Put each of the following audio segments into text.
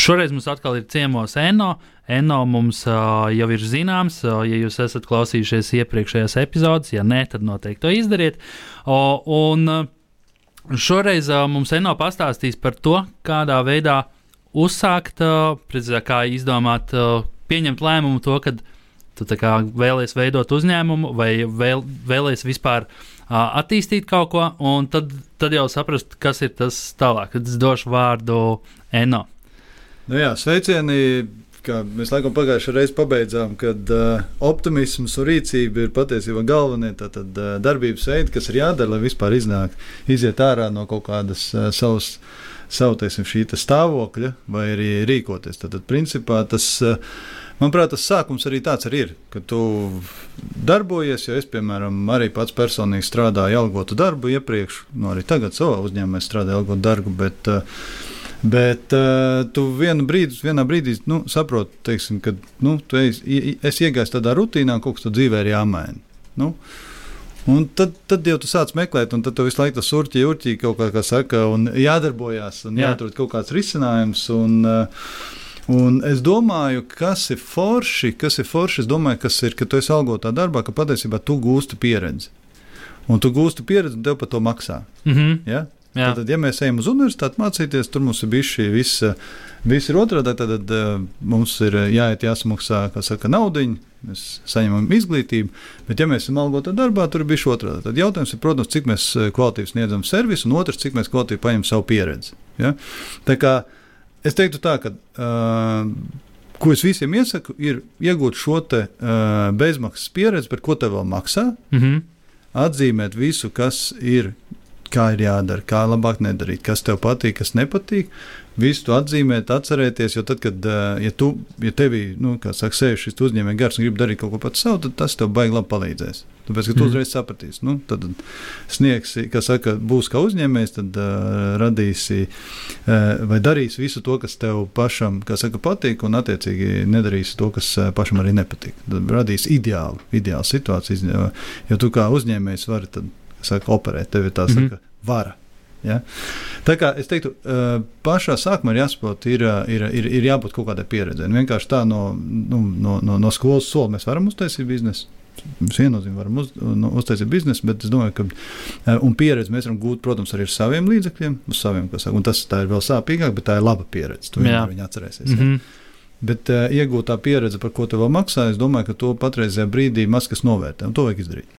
Šoreiz mums atkal ir ciemos Eno. Eno mums uh, jau ir zināms, uh, ja jūs esat klausījušies iepriekšējās epizodes, ja nē, tad noteikti to izdariet. Uh, un uh, šoreiz uh, mums Eno pastāstīs par to, kādā veidā uzsākt, uh, precīzāk, kā izdomāt, uh, pieņemt lēmumu to, kad tu vēlēsies veidot uzņēmumu vai vēl, vēlēsies vispār uh, attīstīt kaut ko, un tad, tad jau saprast, kas ir tas tālāk. Tad es došu vārdu Eno. Nu jā, sveicieni! Kā mēs laikam pagājušajā reizē pabeidzām, kad uh, optimisms un rīcība ir patiesībā galvenie tātad, uh, darbības veidi, kas ir jādara, lai vispār iznāk, iziet ārā no kaut kādas uh, savas, savu, teiksim, stāvokļa vai arī rīkoties. Tātad, principā, tas, uh, manuprāt, tas sākums arī tāds arī ir, ka tu darbojies, jo es, piemēram, arī pats personīgi strādāju algotu darbu iepriekš, nu, arī tagad savā uzņēmumā strādāju algotu darbu. Bet, uh, Bet uh, tu vienu brīdi, vienā brīdī nu, saproti, teiksim, ka nu, tu esi, esi iegājis tādā rutīnā, kaut kas dzīvē ir jāmaina. Nu, Un tad, tad jau tu sāc meklēt, un tad tu visu laiku tas urķi, urķi kaut kā, kā saka, un jādarbojas, un Jā. jāatrod kaut kāds risinājums. Un, uh, Un es domāju, kas ir forši, kas ir forši. Es domāju, kas ir, ka tu esi algotā darbā, ka patiesībā tu gūsti pieredzi. Un tu gūsti pieredzi, un tev par to maksā. Mm -hmm. ja? Jā. Tad, ja mēs ejam uz universitāti mācīties, tur mums ir bijusi šī visa. Viss ir otrādi, tad, tad uh, mums ir eh, jāiet, jāsamaksā naudu, mēs saņemam izglītību. Bet, ja mēs esam algotā darbā, tur ir bijis otrādi. Tad jautājums ir, protams, cik mēs eh, kvalitīvi sniedzam servisu, un otrs, cik mēs kvalitīvi paņemam savu pieredzi. Ja? Tā kā es teiktu tā, ka. Uh, Ko es visiem iesaku, ir iegūt šo te, uh, bezmaksas pieredzi, par ko te vēl maksā. Mm -hmm. Atzīmēt visu, kas ir kā ir jādara, kā labāk nedarīt, kas tev patīk, kas nepatīk. Visu to atzīmēt, atcerēties, jo tad, kad eh, ja tu, ja tevī, nu, kā saka, sēž šis uzņēmējs gars un grib darīt kaut ko pats savu, tad tas tev baigi labi palīdzēs. Tāpēc, ka tu mm. uzreiz sapratīsi, nu, tad sniegsi, kas saka, būs kā uzņēmējs, tad uh, radīsi uh, vai darīsi visu to, kas tev pašam, kā saka, patīk, un attiecīgi nedarīsi to, kas uh, pašam arī nepatīk. Tad radīsi ideālu, ideālu situāciju, jo tu kā uzņēmējs vari tad saka, operēt. Tev ir tā mm -hmm. saka, vara. Ja? Tā kā es teiktu, pašā sākumā ir jāsaprot, ir, ir, ir, ir jābūt kaut kādai pieredzei. Vienkārši tā no, nu, no, no, no skolas sola mēs varam uztaisīt biznesu. Mēs viennozīmīgi varam uz, no, uztaisīt biznesu, bet es domāju, ka pieredzi mēs varam gūt, protams, arī ar saviem līdzekļiem. Saviem, saka, tas ir vēl sāpīgāk, bet tā ir laba pieredze. To viņi atcerēsies. Mm -hmm. ja? Bet uh, iegūtā pieredze, par ko tev maksā, es domāju, ka to patreizajā brīdī maz kas novērtē, un to vajag izdarīt.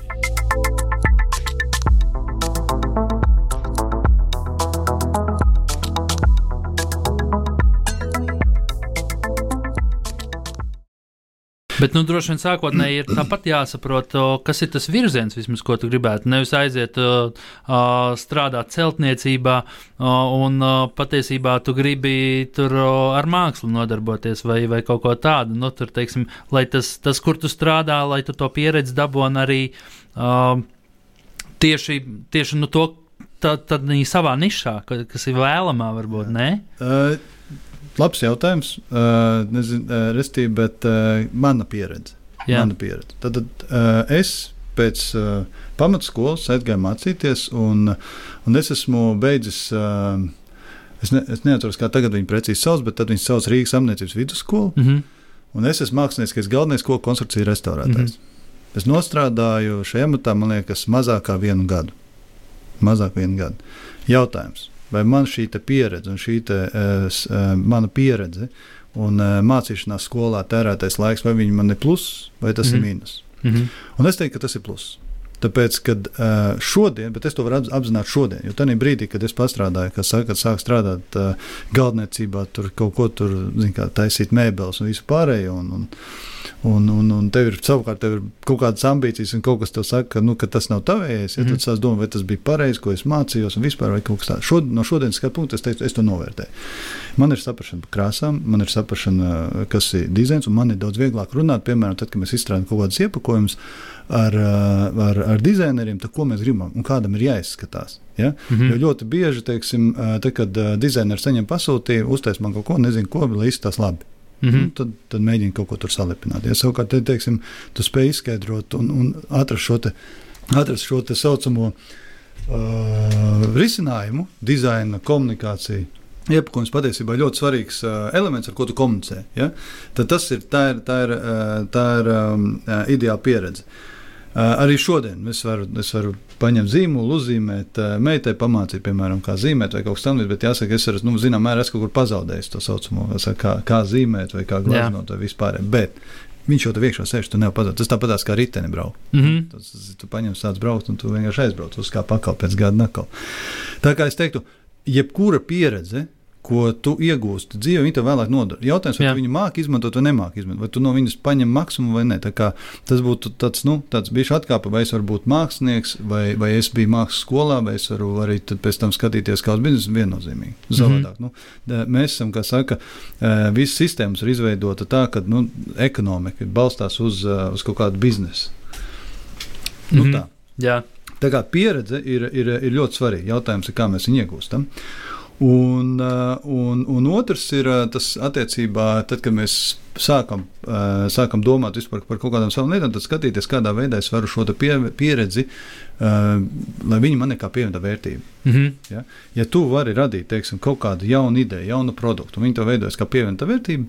Bet, nu, droši vien sākotnēji ir tāpat jāsaprot, kas ir tas virziens, vismaz, ko tu gribētu. Nevis aiziet uh, strādāt celtniecībā, uh, un uh, patiesībā tu gribi tur uh, ar mākslu nodarboties vai, vai kaut ko tādu. Nu, tur, teiksim, lai tas, tas, kur tu strādā, lai tu to pieredzi dabūtu arī uh, tieši, tieši nu, to. Tad, tad savā nišā, kas ir vēlamā, varbūt ne. Uh, labs jautājums. Uh, nezinu, uh, restīvi, bet uh, mana pieredze. Jā. Mana pieredze. Tad, tad uh, es pēc uh, pamatskolas aizgāju mācīties, un, un es esmu beidzis. Uh, Es, ne, es neatceros, kā tagad viņi precīzi sauc, bet tad viņi sauc Rīgas amniecības vidusskolu. Mm -hmm. Un es esmu mākslinieks, kas galvenais koku konstrukcija restaurētājs. Mm -hmm. Es nostrādāju šajā amatā, man liekas, mazāk kā vienu gadu. Mazāk vienu gadu. Jautājums, vai man šī pieredze un šī te, uh, mana pieredze un uh, mācīšanās skolā tērētais laiks, vai viņi man ir pluss vai tas mm -hmm. ir mhm. mīnus? Mm -hmm. Un es teiktu, ka tas ir pluss. Tāpēc, kad šodien, bet es to varu apzināt šodien, jo tajā brīdī, kad es pastrādāju, kad, sāk, kad sāku strādāt galdniecībā, tur kaut ko tur, kā, taisīt mēbeles un visu pārējo. Un, un, Un, un, un tev ir savukārt tev ir kaut kādas ambīcijas, un kaut kas tev saka, ka, nu, ka tas nav tavējais. Ja, mm -hmm. Tad es domāju, vai tas bija pareizi, ko es mācījos, un vispār vai kaut kas tāds. Šod, no šodienas skatu punkta es, teicu, es to novērtēju. Man ir saprāšana par krāsām, man ir saprāšana, kas ir dizains, un man ir daudz vieglāk runāt, piemēram, tad, kad mēs izstrādājam kaut kādus iepakojumus ar, ar, ar dizaineriem, tad, ko mēs gribam un kādam ir jāizskatās. Ja? Mm -hmm. Jo ļoti bieži, teiksim, tad, kad dizainers saņem pasūtījumu, uztais man kaut ko, nezinu, ko, lai izskatās labi. Mm -hmm. tad, tad mēģini kaut ko tur salipināt. Ja savukārt, te, teiksim, tu spēj izskaidrot un, un atrast šo, te, atrast šo te saucamo uh, risinājumu, dizaina, komunikāciju. Iepakojums patiesībā ir ļoti svarīgs uh, elements, ar ko tu komunicē. Ja? Tad tas ir, tā ir, tā ir, uh, tā ir um, uh, ideāla pieredze. Uh, arī šodien es varu, es varu paņemt zīmolu, uzzīmēt, meitai pamācīt, piemēram, kā zīmēt vai kaut kas tamlīdzīgs. Bet jāsaka, es arī, nu, zinām, mērā esmu kaut kur pazaudējis to saucamo, kā, kā zīmēt vai kā glaznot vai vispār. Bet Viņš jau tur iekšā sēž, tu nevari pateikt. Tas tāpat kā riteni braukt. Mm -hmm. tas, tu paņem sāc braukt, un tu vienkārši aizbrauc uz kā pēc gada nakal. Tā kā es teiktu, jebkura pieredze, ko tu iegūsti dzīvē, viņa tev vēlāk nodara. Jautājums, vai viņi māki izmantot vai nemāki izmantot, vai tu no viņas paņem maksimumu vai nē. Tas būtu tāds, nu, tāds bijis atkāpe, vai es varu būt mākslinieks, vai, vai es biju mākslas skolā, vai es varu arī pēc tam skatīties kā uz biznesu viennozīmīgi. Savādāk. Mm -hmm. nu, mēs esam, kā saka, visas sistēmas ir izveidota tā, ka nu, ekonomika balstās uz, uz kaut kādu biznesu. Nu, mm -hmm. tā. Jā. Tā kā pieredze ir, ir, ir ļoti svarīga. Jautājums ir, kā mēs viņu iegūstam. Uh, un, un otrs ir uh, tas attiecībā, tad, kad mēs sākam, uh, sākam domāt par kaut kādām savām lietām, tad skatīties, kādā veidā es varu šo pie, pieredzi, lai viņi man nekā pievienota vērtība. Mm -hmm. ja? ja tu vari radīt teiksim, kaut kādu jaunu ideju, jaunu produktu, un viņi to veidojas kā pievienota vērtība,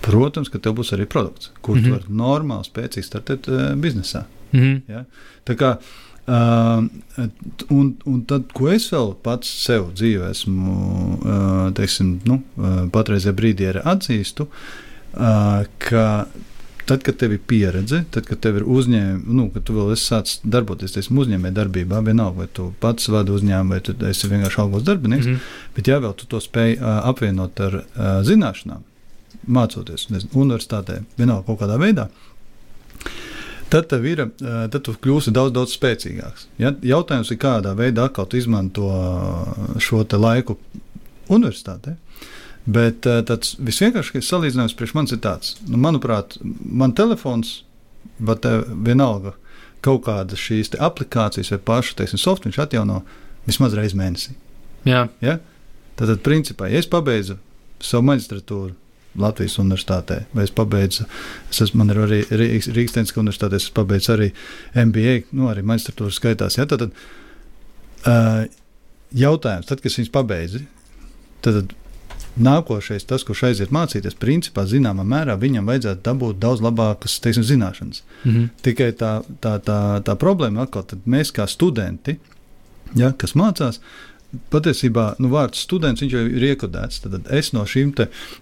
protams, ka tev būs arī produkts, kur mm -hmm. tu vari normāli, spēcīgi startēt biznesā. Mm -hmm. ja? Tā kā Uh, un, un tad, ko es vēl pats sev dzīvē esmu, uh, teiksim, nu, uh, patreizajā brīdī arī atzīstu, uh, ka tad, kad tev ir pieredze, tad, kad tev ir uzņēmums, nu, kad tu vēl esi sācis darboties teiksim, uzņēmē darbībā, vienalga, vai tu pats vadi uzņēmumu, vai tu esi vienkārši algos darbinieks, mm -hmm. bet ja vēl tu to spēj uh, apvienot ar uh, zināšanām, mācoties nezinu, universitātē, vienalga kaut kādā veidā, uh, tad tev ir, eh, tad tu kļūsi daudz, daudz spēcīgāks. Ja? Jautājums ir, kādā veidā atkal tu izmanto eh, šo laiku universitātē. Bet eh, tāds visvienkāršākais salīdzinājums priekš manis ir tāds, nu, manuprāt, man telefons, bet vienalga kaut kādas šīs aplikācijas vai pašu teiksim, softu viņš atjauno vismaz reizi mēnesī. Jā. Ja? Tātad, principā, ja es pabeidzu savu maģistratūru Latvijas universitātē. Vai es pabeidzu, es esmu, man ir arī Rīgas Tehniskā universitātē, es pabeidzu arī MBA, nu, arī maģistratūras skaitās. Ja? Tad, uh, jautājums, tad, kad viņas pabeidzi, tad nākošais, tas, kurš aiziet mācīties, principā, zināmā mērā viņam vajadzētu dabūt daudz labākas teiksim, zināšanas. Mm -hmm. Tikai tā, tā, tā, tā problēma atkal, tad mēs kā studenti, ja, kas mācās, patiesībā nu, vārds students jau ir iekodēts. Tad es no šīm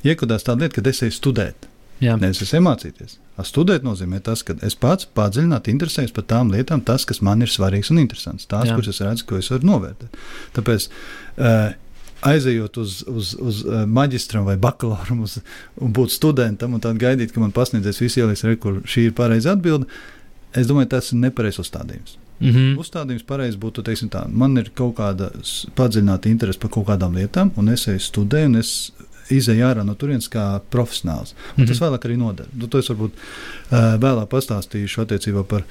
iekodēju tādu lietu, ka es eju studēt. Jā. Nevis es mācīties. A studēt nozīmē tas, ka es pats padziļināti interesējos par tām lietām, tas, kas man ir svarīgs un interesants. Tās, Jā. kuras es redzu, ko es varu novērtēt. Tāpēc, uh, aizejot uz, uz, uz uh, maģistram vai bakalauram uz, un būt studentam un tad gaidīt, ka man pasniedzēs visi ieliks, kur šī ir pareiza atbilde, es domāju, tas ir nepareizs uzstādījums. Mm -hmm. Uzstādījums pareizi būtu, teiksim, tā, man ir kaut kāda padziļināta interese par kaut kādām lietām, un es eju studēju, un es izēju ārā no turienes kā profesionāls. Mm -hmm. Tas vēlāk arī noder. Nu, to es varbūt uh, vēlāk pastāstīšu attiecībā par,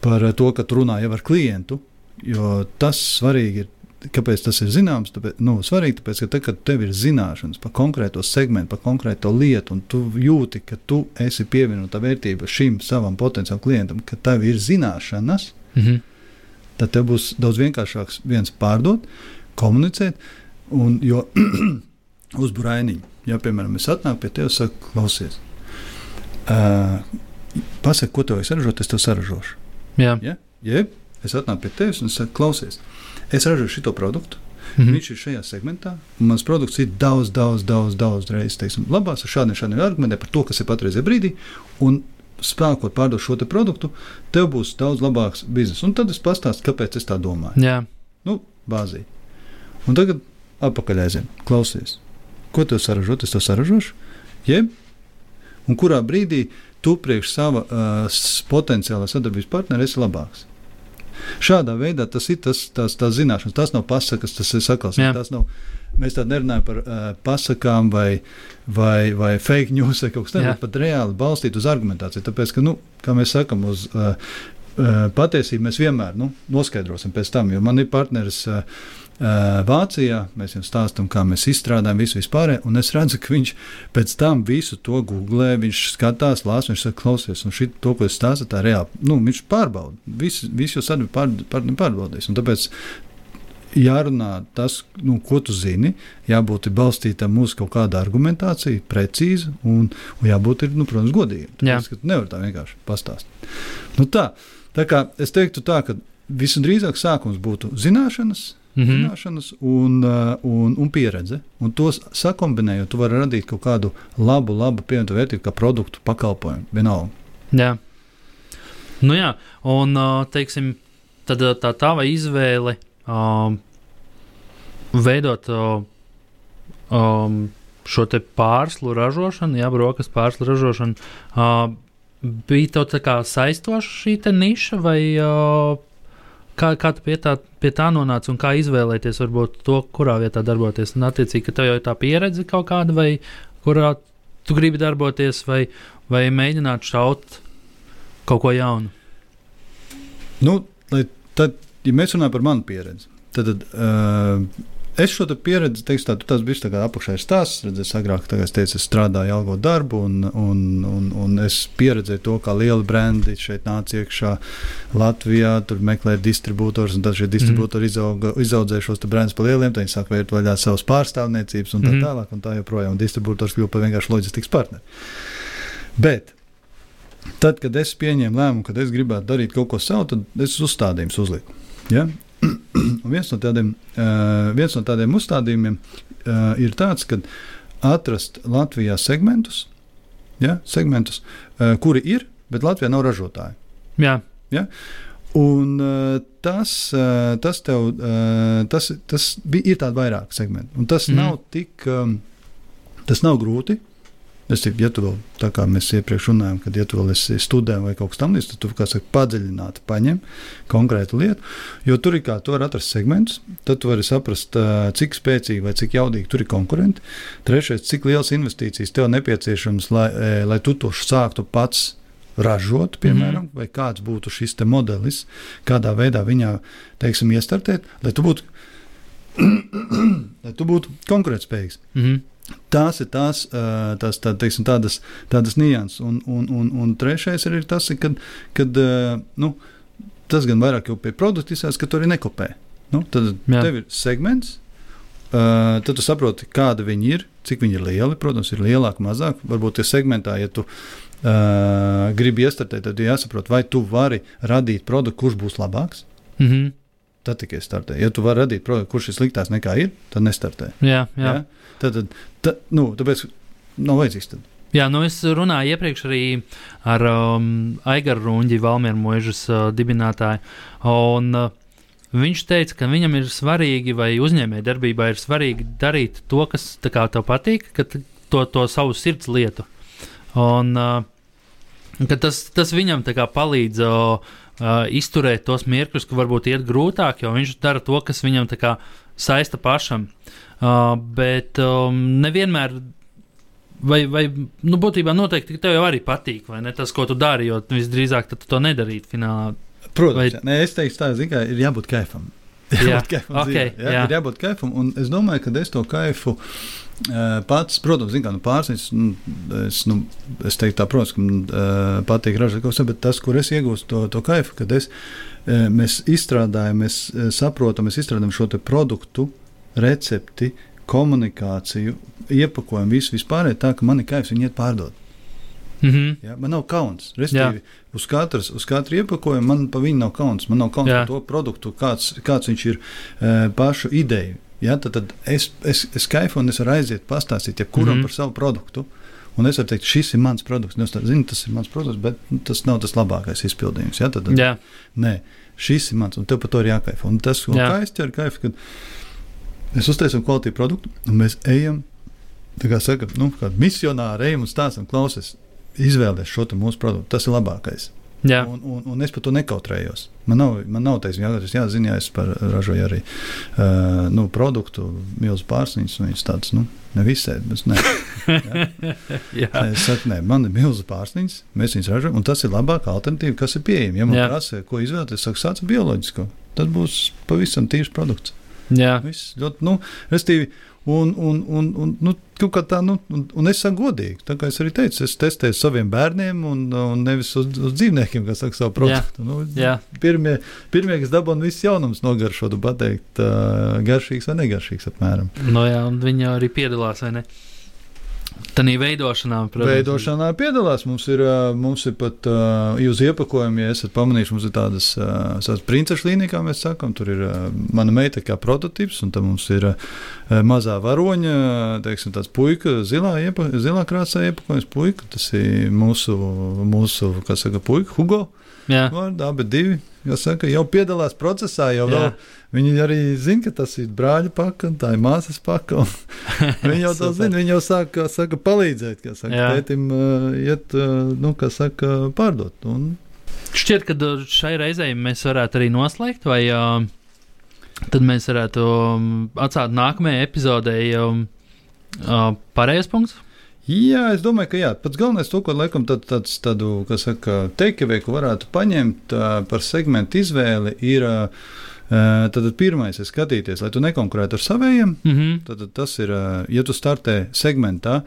par to, ka runāju ar klientu, jo tas svarīgi ir Kāpēc tas ir zināms? Tāpēc, nu, svarīgi, tāpēc, ka tad, kad tev ir zināšanas par konkrēto segmentu, par konkrēto lietu, un tu jūti, ka tu esi pievienota vērtība šim savam potenciālam klientam, ka tev ir zināšanas, mm -hmm. tad tev būs daudz vienkāršāk viens pārdot, komunicēt, un, jo uzbūvēniņi, ja piemēram es atnāku pie tevis un saku, klausies. Uh, pasaki, ko tev vajag saražot, es tev saražošu. Jā. Ja? Jeb es atnāku pie tevis un saku, klausies, es ražošu šo produktu. Mm. Viņš ir šajā segmentā, mans produkts ir daudz, daudz, daudz, daudz reizes labāks ar šādiem, šādiem argumentiem par to, kas ir patreizajā brīdī. Un spēkot pārdot šo produktu, tev būs daudz labāks bizness. Un tad es pastāstīšu, kāpēc es tā domāju. Jā. Nu, bāzī. Un tagad atpakaļ aiziem. Klausies, ko tu saražot? Es to saražošu. Jeb, un kurā brīdī tu priekš sava uh, potenciālā sadarbības partnera esi labāks. Šādā veidā tas ir tas, tās, tās zināšanas, tas nav pasakas, tas ir sakals. Tas nav, mēs tādā nerunājam par uh, pasakām vai, vai, vai fake news vai kaut kas tāds, bet pat reāli balstīt uz argumentāciju. Tāpēc, ka, nu, kā mēs sakām, uz uh, uh, patiesību mēs vienmēr nu, noskaidrosim pēc tam, jo man ir partneris. Uh, Vācijā mēs viņam stāstām, kā mēs izstrādājam visu vispār, un es redzu, ka viņš pēc tam visu to googlē, viņš skatās, lasa, viņš saka, klausies, un šī, to, ko es stāstu, tā reāli, nu, viņš pārbauda. Visu, visu jūs arī pār, pār, pārbaudīs. Un tāpēc jārunā tas, nu, ko tu zini, jābūt balstītam uz kaut kādu argumentāciju, precīzi, un, un jābūt, ir, nu, protams, godīgam. Tu nevari tā vienkārši pastāstīt. Nu, tā, tā kā es teiktu tā, ka visdrīzāk sākums būtu zināšanas, Mhm. zināšanas un, uh, un, un pieredze. Un tos sakombinējot, tu vari radīt kaut kādu labu, labu pievienotu vērtību, kā produktu, pakalpojumu. Vienalga. Jā. Nu jā, un ā, teiksim, tad ā, tā tava izvēle um, veidot ā, um, šo pārslu ražošanu, jā, brokastu pārslu ražošanu, uh, bija tev tā kā saistoša šī niša, vai uh, kā, kā tu pie tā, pie tā nonāci un kā izvēlēties varbūt to, kurā vietā darboties? Un attiecīgi, ka tev jau ir tā pieredze kaut kāda, vai kurā tu gribi darboties, vai, vai mēģināt šaut kaut ko jaunu. Nu, tad, ja mēs runājam par manu pieredzi, tad, tad uh, es šo pieredzi, teikšu, tā, tas bija tā apakšējais stāsts. Redzēs, agrāk, es teicu, es strādāju algo darbu, un, un, un, un es pieredzēju to, kā lieli brendi šeit nāca iekšā Latvijā, tur meklēja distribūtors, un tad šie distribūtori mm. izauga, izaudzēja šos brendus pa lieliem, tad viņi sāk vērt vaļā savas pārstāvniecības un tā Mhm. tālāk, un tā joprojām. Un distribūtors kļuva par vienkārši loģistikas partneri. Bet Tad, kad es pieņēmu lēmumu, ka es gribētu darīt kaut ko savu, tad es uzstādījumus uzliku. Ja? Un viens, no tādiem, uh, viens no tādiem uzstādījumiem uh, ir tāds, ka atrast Latvijā segmentus, ja? segmentus uh, kuri ir, bet Latvijā nav ražotāji. Jā, Un, uh, tas, tas, tev, tas, tas bija ir tādi vairāk segmenti. Un tas mm. nav tik, tas nav grūti. Es tikai, ja tu vēl, tā kā mēs iepriekš runājām, kad ja tu vēl esi studējis vai kaut kas tamlīdzīgs, tad tu, kā saka, padziļināti paņem konkrētu lietu. Jo tur ir kā tu vari atrast segmentus, tad tu vari saprast, cik spēcīgi vai cik jaudīgi tur ir konkurenti. Trešais, cik liels investīcijas tev nepieciešams, lai, lai tu to sāktu pats ražot, piemēram, mm -hmm. vai kāds būtu šis modelis, kādā veidā viņā, teiksim, iestartēt, lai tu būtu, lai tu būtu konkurētspējīgs. mhm. Tās ir tās, tās tā, teiksim, tādas, tādas nianses. Un, un, un, un trešais ir tas, kad, kad nu, tas gan vairāk jau pie produkta izsaka, ka tur ir nekopē. Nu, tad Jā. tev ir segments, uh, tad tu saproti, kāda viņi ir, cik viņi ir lieli. Protams, ir lielāki, mazāk. Varbūt tie segmentā, ja tu uh, gribi iestartēt, tad jāsaprot, vai tu vari radīt produktu, kurš būs labāks. Mhm. Tad tikai startē. Ja tu vari radīt produktu, kurš ir sliktāks nekā ir, tad nestartē. Jā, jā. Ja? Tad, tad, tad, nu, tāpēc nav vajadzīgs. Tad. Jā, nu es runāju iepriekš arī ar um, Aigaru Runģi, Valmieru mūžas uh, dibinātāju. Un, uh, viņš teica, ka viņam ir svarīgi, vai uzņēmēji darbībā ir svarīgi darīt to, kas tev patīk, ka to, to savu sirds lietu. Un, uh, tas, tas viņam palīdz uh, izturēt tos mirkļus, ka varbūt iet grūtāk, jo viņš dara to, kas viņam kā saista pašam. Uh, bet um, nevienmēr Vai, vai nu, būtībā noteikti tev jau arī patīk, vai ne tas, ko tu dari, jo visdrīzāk tu to nedarītu finālā. Protams, Vai-. Nē, es teiktu, tā zin, kā, ir jābūt kaifam. Jā, Jābūt kaifam ok, dzīvē, jā, jā. Ir jābūt kaifam, un es domāju, ka es to kaifu uh, pats, protams, kā, nu, pārsniedz. Nu, es, nu, es teiktu, tā, protams, ka man uh, patīk ražot kaut ko, bet tas, kur es iegūstu to, to kaifu, kad es, uh, mēs izstrādājam, mēs saprotam, mēs izstrādājam šo produktu, recepti, komunikāciju, iepakojumu, visu vispār tā, ka man ir kaifs viņu iet pārdot. Mm -hmm. Ja, man nav kauns. Respektīvi, uz, katras, uz katru iepakojumu man pa viņu nav kauns. Man nav kauns Jā. par to produktu, kāds, kāds viņš ir e, pašu ideju. Ja, tad, tad es, es, es kaifu un es varu aiziet pastāstīt jebkuram Mhm. mm -hmm. par savu produktu. Un es varu teikt, šis ir mans produkts. Nu, Es zinu, tas ir mans produkts, bet nu, tas nav tas labākais izpildījums. Ja, tad, tad, Jā, Nē, šis ir mans, un tev par to ir jākaifo. Un tas, ko Jā. es ķeru kaifu, kad mēs uztaisām kvalitāti produktu, un mēs ejam, tā kā saka, nu, kā misionāri ejam un stāstam, klausies, izvēlēties šo mūsu produktu. Tas ir labākais. jā. Un, un, un es par to nekautrējos. Man nav, man nav taisnība, jāatcerās, jā, zini, jā, es par, ražoju arī uh, nu, produktu, milzu pārsniņas, un viņas tādas, nu, ne visai, bet ne. jā. Es saku, nē, man ir milzu pārsniņas, mēs viņus ražojam, un tas ir labākā alternatīva, kas ir pieejama. Ja man Jā. prasa, ko izvēlēties, es saku, sāc bioloģisko. Tas būs pavisam tīrs produkts. Jā. Viss ļoti, nu, restīvi, un, un, un, un, nu, kaut kā tā, nu, un, un es saku godīgi, tā kā es arī teicu, es testēju saviem bērniem un, un nevis uz, uz dzīvniekiem, kas saka savu produktu. Nu, Jā. Pirmie, pirmie, kas dabūna viss jaunums nogaršot, un pateikt, uh, garšīgs vai negaršīgs apmēram. No, jā, un viņi jau arī piedalās, vai ne? Tanī veidošanā, protams. Veidošanā piedalās. Mums ir, mums ir pat jūs iepakojumi, ja esat pamanījuši, mums ir tādas uh, princešu līnijas, kā mēs sakām. Tur ir mana meita kā prototyps, un tam mums ir mazā varoņa, teiksim, tāds puika, zilā, iepa, zilā krāsā iepakojums puika. Tas ir mūsu, mūsu kā saka, puika, Hugo. Jā, Vārdā, abi divi, kas saka, jau piedalās procesā, jau vēl, viņi arī zina, ka tas ir brāļa paka, tā ir māsas paka. Viņi jau to zina, viņi jau sāk, saka, palīdzēt, kā saka, Jā. tētim uh, iet, uh, nu, kā saka, pārdot. Un, šķiet, ka uh, šai reizei mēs varētu arī noslēgt, vai tad mēs varētu atstāt nākamajai epizodei pareizais punkts. Jā, es domāju, ka jā, pats galvenais to, ko laikam tad, tāds, tādu, ko varētu paņemt par segmentu izvēli, ir tad pirmais ir skatīties, lai tu nekonkurētu ar savējiem. Mm -hmm. Tad tas ir, ja tu startē segmentā,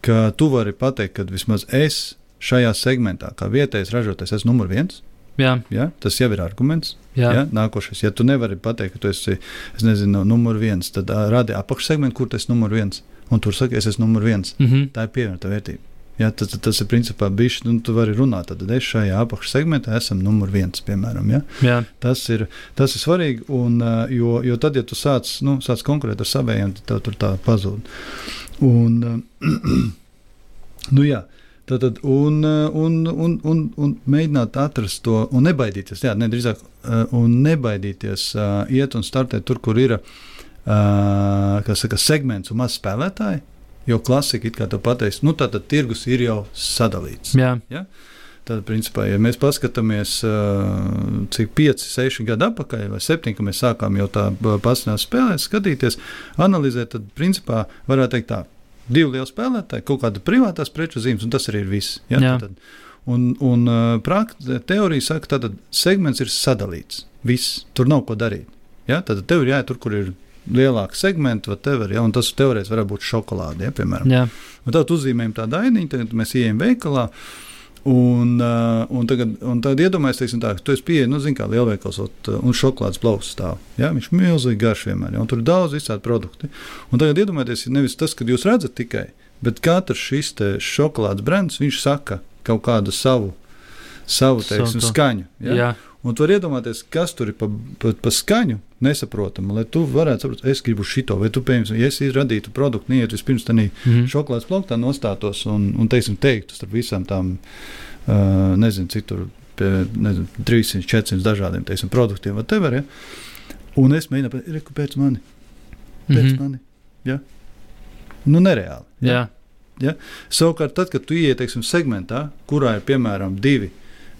ka tu vari pateikt, ka vismaz es šajā segmentā, kā vietējais ražotājs, esmu numur viens. Jā, Ja? Tas jau ir arguments. jā. Ja? Nākošais, ja tu nevari pateikt, ka tu esi es nezinu, numur viens, tad rādi apakšsegmentu, kur tu esi numur viens. Un tur saka, es esmu numur viens. Mm -hmm. Tā ir pievienota vērtība. Ja, tas, tas, tas ir principā bijis, nu, tu vari runāt, tad es šajā apakšsegmentā esmu numur viens, piemēram. Ja? jā. Tas ir, tas ir svarīgi, un, jo, jo tad, ja tu sāc, nu, sāc konkurēt ar saviem, tad tev tur tā pazūd. Un, nu, jā, tad, tad, un, un, un, un, un mēģināt atrast to, un nebaidīties, jā, nedrīzāk, un nebaidīties iet un startēt tur, kur ir uh, kas saka, segments un maz spēlētāji. Jo klasika kā te pateiks, nu tā tad tirgus ir jau sadalīts. jā. Tad, principā, ja mēs paskatāmies, ā, cik 5, 6 gadi atpakaļ, vai 7, kad mēs sākām jau tā pasināt spēlēt, skatīties, analizēt, tad, principā, varētu teikt tā, divi lieli spēlētāji, kaut kāda privātās preču zīmes, un tas arī ir viss. Ja? Jā. Tad, un un ā, prakt, teorija saka, ka segments ir sadalīts. Viss, tur nav ko darīt. Ja? Tad tev ir jāiet tur, kur ir lielāka segmenta, whatever, ja? un tas teorētiski varētu būt šokolāde, ja? piemēram. jā. Un tad uzzīmējam tādu ainiņu, tad mēs ejam veikalā. Un, uh, un, tagad, un tad iedomājieties, ka tu esi pieejams, nu, zini, kā lielveikals, uh, un šokolādes plausas stāv. Ja? Viņš ir milzīgi garš vienmēr, ja? un tur ir daudz visādi produkti. Un tagad iedomājieties, nevis tas, ka jūs redzat tikai, bet katrs šis šokolādes brands, viņš saka kaut kādu savu, savu teiksim, skaņu. Ja? jā. Un tu vari iedomāties, kas tur ir pa, pa, pa skaņu, nesaprotamu, lai tu varētu saprast, es gribu šito, vai tu, piemēram, ja es radītu produktu, neiet vispirms tādā Mhm. šokolādes plauktā nostātos un, un teiksim, teiktu starp visām tām, uh, nezinu, cik tur pie nezinu, 300, 400 dažādiem teiksim, produktiem, vai tev. Ja? Un es mēģināju pateikt, reku pēc mani, pēc Mhm. mani. Ja? Nu, nereāli. Jā. Savukārt, tad, kad tu ienāc teiksim, segmentā, kurā ir piemēram divi,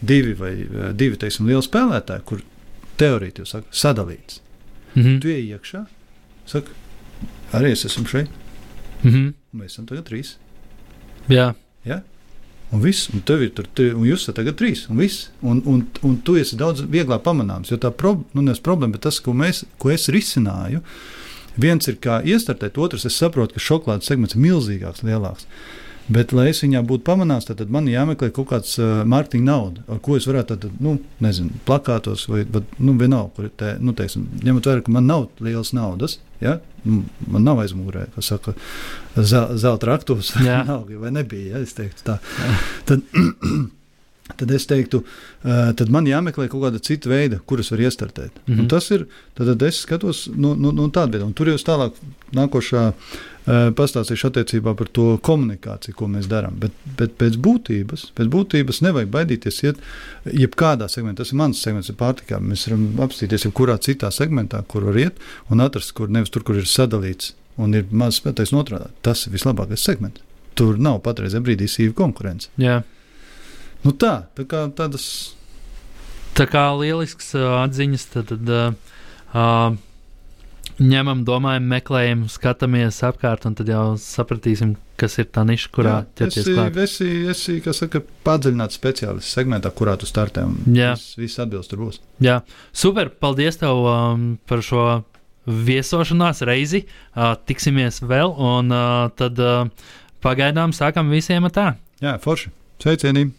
divi vai divi teiksim, lieli spēlētāji, kur teorētiski saka, sadalīts, Mhm. tu ej iekšā, saka, arī es esmu šeit, Mhm. un mēs esam tagad trīs. Jā. Un viss, un tev ir tur, te, un jūs esat tagad trīs, un viss. Un, un, un tu esi daudz vieglāk pamanāms. Jo tā prob, nu, problēma, bet tas, ko, mēs, ko es risināju, viens ir kā iestartēt, otrs es saprotu, ka šokolādes segments ir milzīgāks, lielāks. Bet, lai es viņā būtu pamanāms, tad, tad man jāmeklē kaut kāds uh, mārketinga nauda, ar ko es varētu, tad, nu, nezinu, plakātos vai, vai nu, vienalga, kur te, nu, teiksim, ņemot vērā, ka man nav lielas naudas, Ja? Nu, Man nav aizmūrē, kas saka, zel, zelta Jā. nav, vai nebija. Ja? Es teiktu tā. Tad, tad es teiktu, tad man jāmeklē kaut kāda cita veida, kuras var iestartēt. Mm Mhm. -hmm. Tas ir, tad, tad es skatos no, no, no tāda veida, un tur jau tālāk nākošā pastāstīšu attiecībā par to komunikāciju, ko mēs darām. Bet, bet pēc būtības, pēc būtības nevajag baidīties iet jebkādā segmentā. Tas ir mans segments, ir pārtikā. Mēs varam apstīties jebkurā citā segmentā, kur var iet un atrast, kur nevis tur, kur ir sadalīts un ir maz spēlētājs notrādā. Tas ir vislabākais segments. Tur nav patreizajā brīdī sīva konkurence. Jā. Nu tā, tā kā tādas. Tā kā lielisks uh, atziņas, tad, tad uh, uh, ņemam, domājam, meklējam, skatāmies apkārt, un tad jau sapratīsim, kas ir tā niša, kurā ķerties klāt. esi, esi, kas saka, padziļināts speciālists segmentā, kurā tu startē. un Jā. Viss, viss atbilst tur būs. Jā, super. Paldies tev um, par šo viesošanās reizi. Uh, tiksimies vēl, un uh, tad uh, pagaidām sākam visiem tā. Jā, forši. Sveicienīgi!